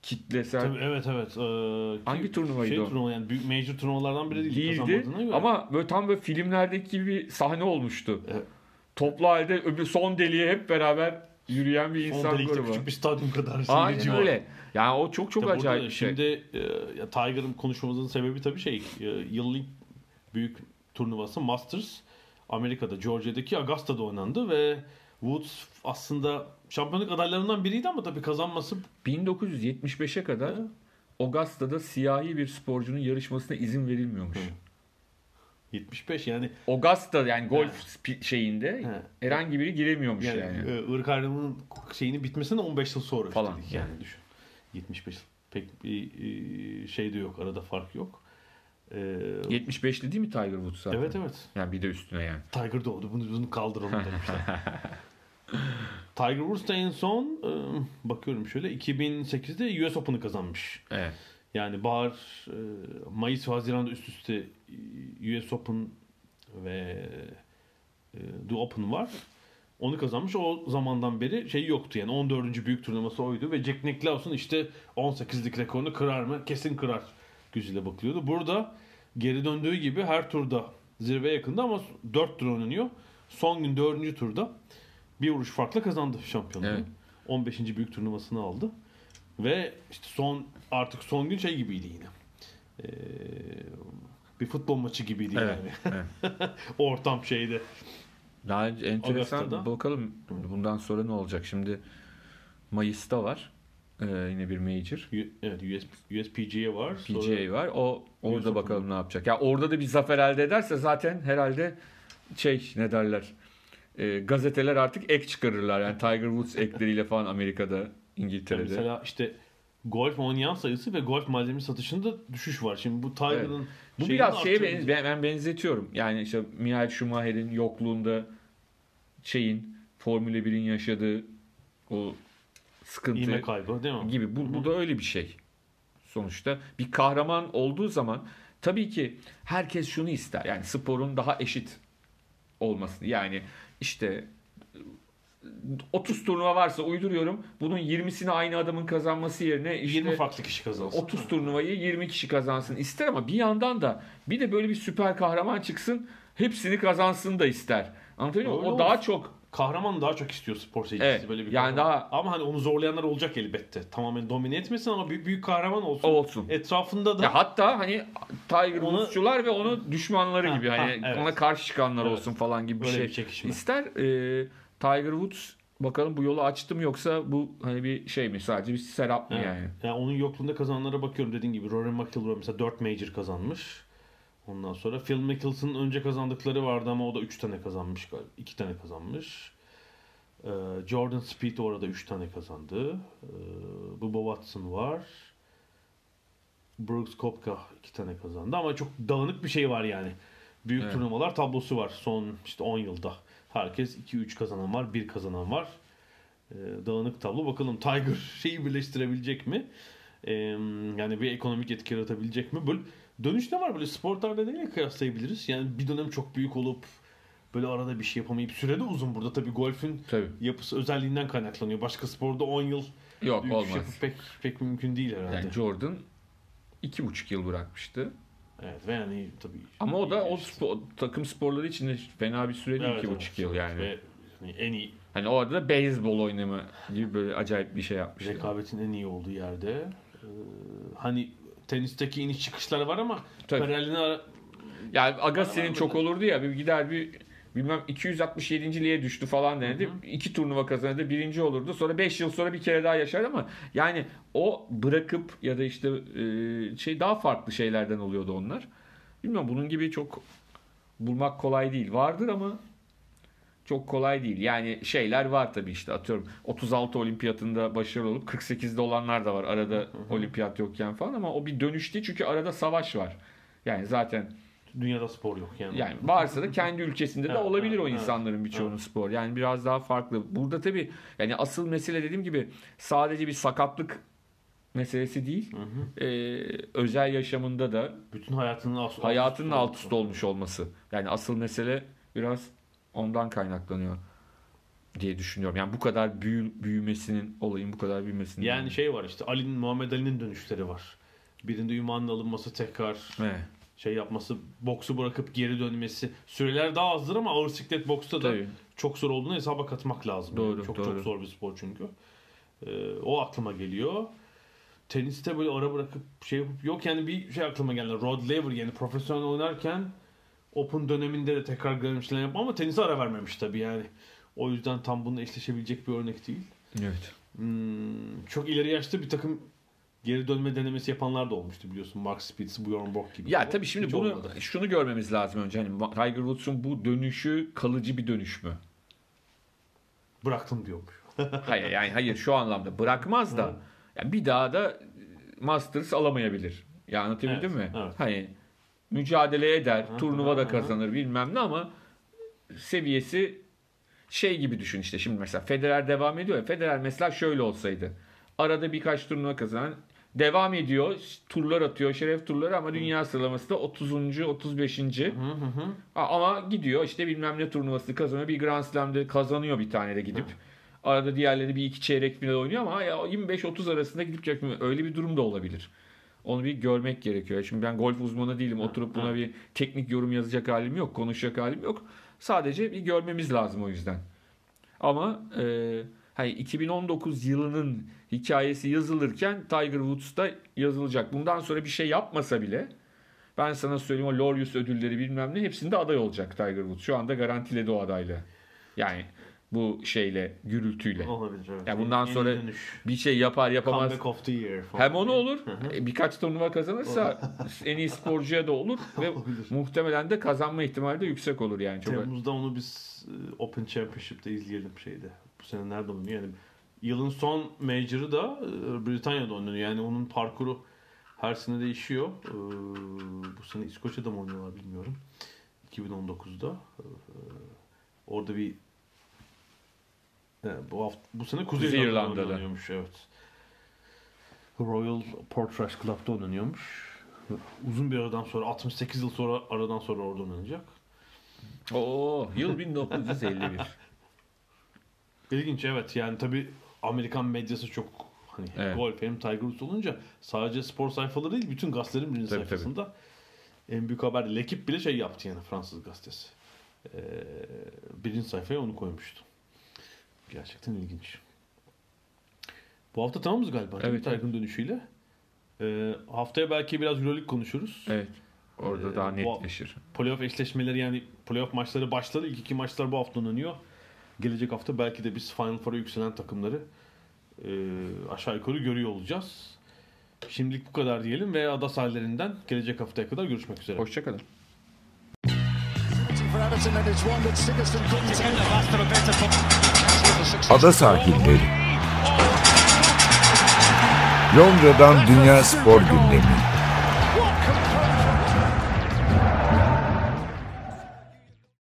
kitlesel Tabii, evet evet. Ee, Hangi turnuvaydı şey o? turnuva yani büyük major turnuvalardan biri değil. değildi göre. ama böyle tam böyle filmlerdeki gibi bir sahne olmuştu. Evet. Toplu halde öbür son deliğe hep beraber yürüyen bir Son insan grubu. küçük bir stadyum kadar Aynen var. öyle. Yani o çok çok Tabii acayip bir şey. Şimdi e, Tiger'ın konuşmamızın sebebi tabii şey e, yıllık büyük turnuvası Masters Amerika'da Georgia'daki Augusta'da oynandı ve Woods aslında şampiyonluk adaylarından biriydi ama tabii kazanması 1975'e kadar Augusta'da siyahi bir sporcunun yarışmasına izin verilmiyormuş. 75 yani Augusta yani golf spi- şeyinde He. herhangi biri giremiyormuş yani, yani. e, ırk ayrımının şeyini bitmesine 15 yıl sonra Falan üstelik yani. yani düşün. 75 yıl. Pek bir e, şey de yok. Arada fark yok. Ee, 75'li değil mi Tiger Woods zaten? evet evet. Yani bir de üstüne yani. Tiger doğdu. Bunu, bunu kaldıralım demişler. Tiger Woods da en son e, bakıyorum şöyle 2008'de US Open'ı kazanmış. Evet. Yani bahar, e, Mayıs ve Haziran'da üst üste e, US Open ve e, The Open var. Onu kazanmış. O zamandan beri şey yoktu yani 14. büyük turnuvası oydu ve Jack Nicklaus'un işte 18'lik rekorunu kırar mı? Kesin kırar gözüyle bakılıyordu. Burada geri döndüğü gibi her turda zirve yakında ama 4 tur oynanıyor. Son gün 4. turda bir vuruş farkla kazandı şampiyonluğu. Evet. 15. büyük turnuvasını aldı. Ve işte son artık son gün şey gibiydi yine. Ee, bir futbol maçı gibiydi Evet, yani. Ortam şeyde. Daha enteresan Augusta'da. bakalım bundan sonra ne olacak. Şimdi Mayıs'ta var. Ee, yine bir major. U- Evet US, USPGA var. PGA Sonra var. O orada Open. bakalım ne yapacak. Ya orada da bir zafer elde ederse zaten herhalde şey ne derler. e, gazeteler artık ek çıkarırlar. Yani Tiger Woods ekleriyle falan Amerika'da, İngiltere'de. mesela işte golf oynayan sayısı ve golf malzeme satışında düşüş var. Şimdi bu Tiger'ın Bu şeyini biraz şeye arttırdı. ben, ben, ben benzetiyorum. Yani işte Michael Schumacher'in yokluğunda şeyin Formula 1'in yaşadığı o sıkıntı İğme kaybı değil mi? gibi. Bu, bu da öyle bir şey. Sonuçta bir kahraman olduğu zaman tabii ki herkes şunu ister. Yani sporun daha eşit olmasını. Yani işte 30 turnuva varsa uyduruyorum. Bunun 20'sini aynı adamın kazanması yerine işte 20 farklı kişi kazansın. 30 turnuvayı 20 kişi kazansın ister ama bir yandan da bir de böyle bir süper kahraman çıksın hepsini kazansın da ister. Anlatabiliyor muyum? O olsun. daha çok Kahraman daha çok istiyor spor seyircisi Evet, böyle bir yani kahraman. daha- ama hani onu zorlayanlar olacak elbette. Tamamen domine etmesin ama büyük, büyük kahraman olsun. olsun. Etrafında da Ya hatta hani Tiger Onu- Woods'cular ve onun düşmanları Ha, gibi ha, hani evet. ona karşı çıkanlar Evet. olsun falan gibi bir Öyle şey. bir çekişme. İster e, Tiger Woods bakalım bu yolu açtı mı yoksa bu hani bir şey mi sadece bir serap mı Evet. yani? Yani onun yokluğunda kazananlara bakıyorum dediğin gibi. Rory McIlroy mesela 4 major kazanmış. Ondan sonra Phil Mickelson'ın önce kazandıkları vardı ama o da 3 tane kazanmış galiba. 2 tane kazanmış. Ee, Jordan Spieth orada 3 tane kazandı. Ee, Bubba Watson var. Brooks Koepka 2 tane kazandı ama çok dağınık bir şey var yani. Büyük Evet. turnuvalar tablosu var son işte 10 yılda. Herkes 2-3 kazanan var, 1 kazanan var. Ee, dağınık tablo. Bakalım Tiger şeyi birleştirebilecek mi? Ee, yani bir ekonomik etki yaratabilecek mi? Böyle dönüş ne var böyle spor neyle kıyaslayabiliriz? Yani bir dönem çok büyük olup böyle arada bir şey yapamayıp sürede uzun burada tabii golfün Tabii. yapısı özelliğinden kaynaklanıyor. Başka sporda 10 yıl Yok büyük şey olmaz. yapıp pek pek mümkün değil herhalde. Yani Jordan iki buçuk yıl bırakmıştı. Evet ve yani tabii. Ama o da o spor- takım sporları için de fena bir süre değil Evet, iki evet. buçuk yıl yani. Ve hani en iyi Hani orada da beyzbol oynama gibi böyle acayip bir şey yapmış. rekabetin en iyi olduğu yerde. Ee, hani tenisteki iniş çıkışlar var ama Tabii. ara- Yani Agassi'nin çok olurdu ya bir gider bir bilmem 267.liğe düştü falan denedi. İki turnuva kazanırdı. Birinci olurdu. Sonra 5 yıl sonra bir kere daha yaşar ama yani o bırakıp ya da işte e, şey daha farklı şeylerden oluyordu onlar. Bilmiyorum bunun gibi çok bulmak kolay değil. Vardır ama çok kolay değil. Yani şeyler var tabii işte atıyorum 36 olimpiyatında başarılı olup 48'de olanlar da var arada olimpiyat yokken falan ama o bir dönüş değil çünkü arada savaş var. Yani zaten dünyada spor yok yani. yani varsa da kendi ülkesinde de olabilir o insanların birçoğunun spor. Yani biraz daha farklı. Burada tabii yani asıl mesele dediğim gibi sadece bir sakatlık meselesi değil. Ee, özel yaşamında da bütün hayatının alt, hayatının alt üst olmuş olması. Yani asıl mesele biraz ondan kaynaklanıyor diye düşünüyorum. Yani bu kadar büyü, büyümesinin olayın bu kadar büyümesinin. Yani şey var işte Ali'nin Muhammed Ali'nin dönüşleri var. Birinde ünvanın alınması tekrar Evet. Şey yapması, boksu bırakıp geri dönmesi. Süreler daha azdır ama ağır siklet boksta da Tabii. çok zor olduğunu hesaba katmak lazım. Doğru, Yani çok doğru. çok zor bir spor çünkü. Ee, o aklıma geliyor. Teniste böyle ara bırakıp şey yapıp yok yani bir şey aklıma geldi. Rod Laver yani profesyonel oynarken Open döneminde de tekrar Grand Slam yapma ama tenise ara vermemiş tabii yani. O yüzden tam bununla eşleşebilecek bir örnek değil. Evet. Hmm, çok ileri yaşta bir takım geri dönme denemesi yapanlar da olmuştu biliyorsun. Mark Spitz, Bjorn Borg gibi. Ya tabii şimdi Hiç bunu olmadı. şunu görmemiz lazım önce. Hani Tiger Woods'un bu dönüşü kalıcı bir dönüş mü? bıraktım diyormuş. Hayır yani hayır şu anlamda bırakmaz da yani bir daha da Masters alamayabilir. Ya anlatabildim Evet, mi? evet. Hani mücadele eder, Aha, turnuva da aha, kazanır bilmem ne ama seviyesi şey gibi düşün işte. Şimdi mesela Federer devam ediyor ya. Federer mesela şöyle olsaydı. Arada birkaç turnuva kazanan devam ediyor. Turlar atıyor. Şeref turları ama dünya sıralaması da 30. 35. Ha, Ama gidiyor işte bilmem ne turnuvası kazanıyor. Bir Grand Slam'de kazanıyor bir tane de gidip. Arada diğerleri bir iki çeyrek final oynuyor ama ya 25-30 arasında gidip çekmiyor. Öyle bir durum da olabilir. Onu bir görmek gerekiyor. Şimdi ben golf uzmanı değilim. Oturup buna bir teknik yorum yazacak halim yok. Konuşacak halim yok. Sadece bir görmemiz lazım o yüzden. Ama e, hani 2019 yılının hikayesi yazılırken Tiger Woods da yazılacak. Bundan sonra bir şey yapmasa bile ben sana söyleyeyim o Laureus ödülleri bilmem ne hepsinde aday olacak Tiger Woods. Şu anda garantiledi o adaylığı. Yani bu şeyle, gürültüyle. Olabilir evet. Ya bundan Yeni sonra dönüş. bir şey yapar yapamaz. Comeback of the year falan. Hem onu olur, e, birkaç turnuva kazanırsa en iyi sporcuya da olur ve Olabilir. muhtemelen de kazanma ihtimali de yüksek olur yani. Çok Temmuz'da onu biz e, Open Championship'te izleyelim şeyde. Bu sene nerede oynuyor? Yani yılın son major'ı da e, Britanya'da oynanıyor. Yani onun parkuru her sene değişiyor. E, Bu sene İskoçya'da mı oynuyorlar bilmiyorum. 2019'da. E, Orada bir bu hafta bu sene Kuzey, Kuzey İrlanda'da. oynanıyormuş evet. Royal Portrush Club'da oynanıyormuş. Uzun bir aradan sonra 68 yıl sonra aradan sonra orada oynanacak. Oo, yıl 1951. İlginç evet yani tabi Amerikan medyası çok hani Evet. golf hem Tiger Woods olunca sadece spor sayfaları değil bütün gazetelerin birinci Tabii, sayfasında en büyük haber Lekip bile şey yaptı yani Fransız gazetesi. Ee, birinci sayfaya onu koymuştu. Gerçekten ilginç. Bu hafta tamamız galiba. Evet. Tiger'ın dönüşüyle. Ee, haftaya belki biraz Euroleague konuşuruz. Evet. Orada Ee, daha netleşir. Playoff eşleşmeleri yani playoff maçları başladı. İlk iki maçlar bu hafta oynanıyor. Gelecek hafta belki de biz Final Four'a yükselen takımları e, aşağı yukarı görüyor olacağız. Şimdilik bu kadar diyelim ve ada sahillerinden gelecek haftaya kadar görüşmek üzere. Hoşçakalın. Ada sahilleri. Londra'dan Dünya Spor Gündemi.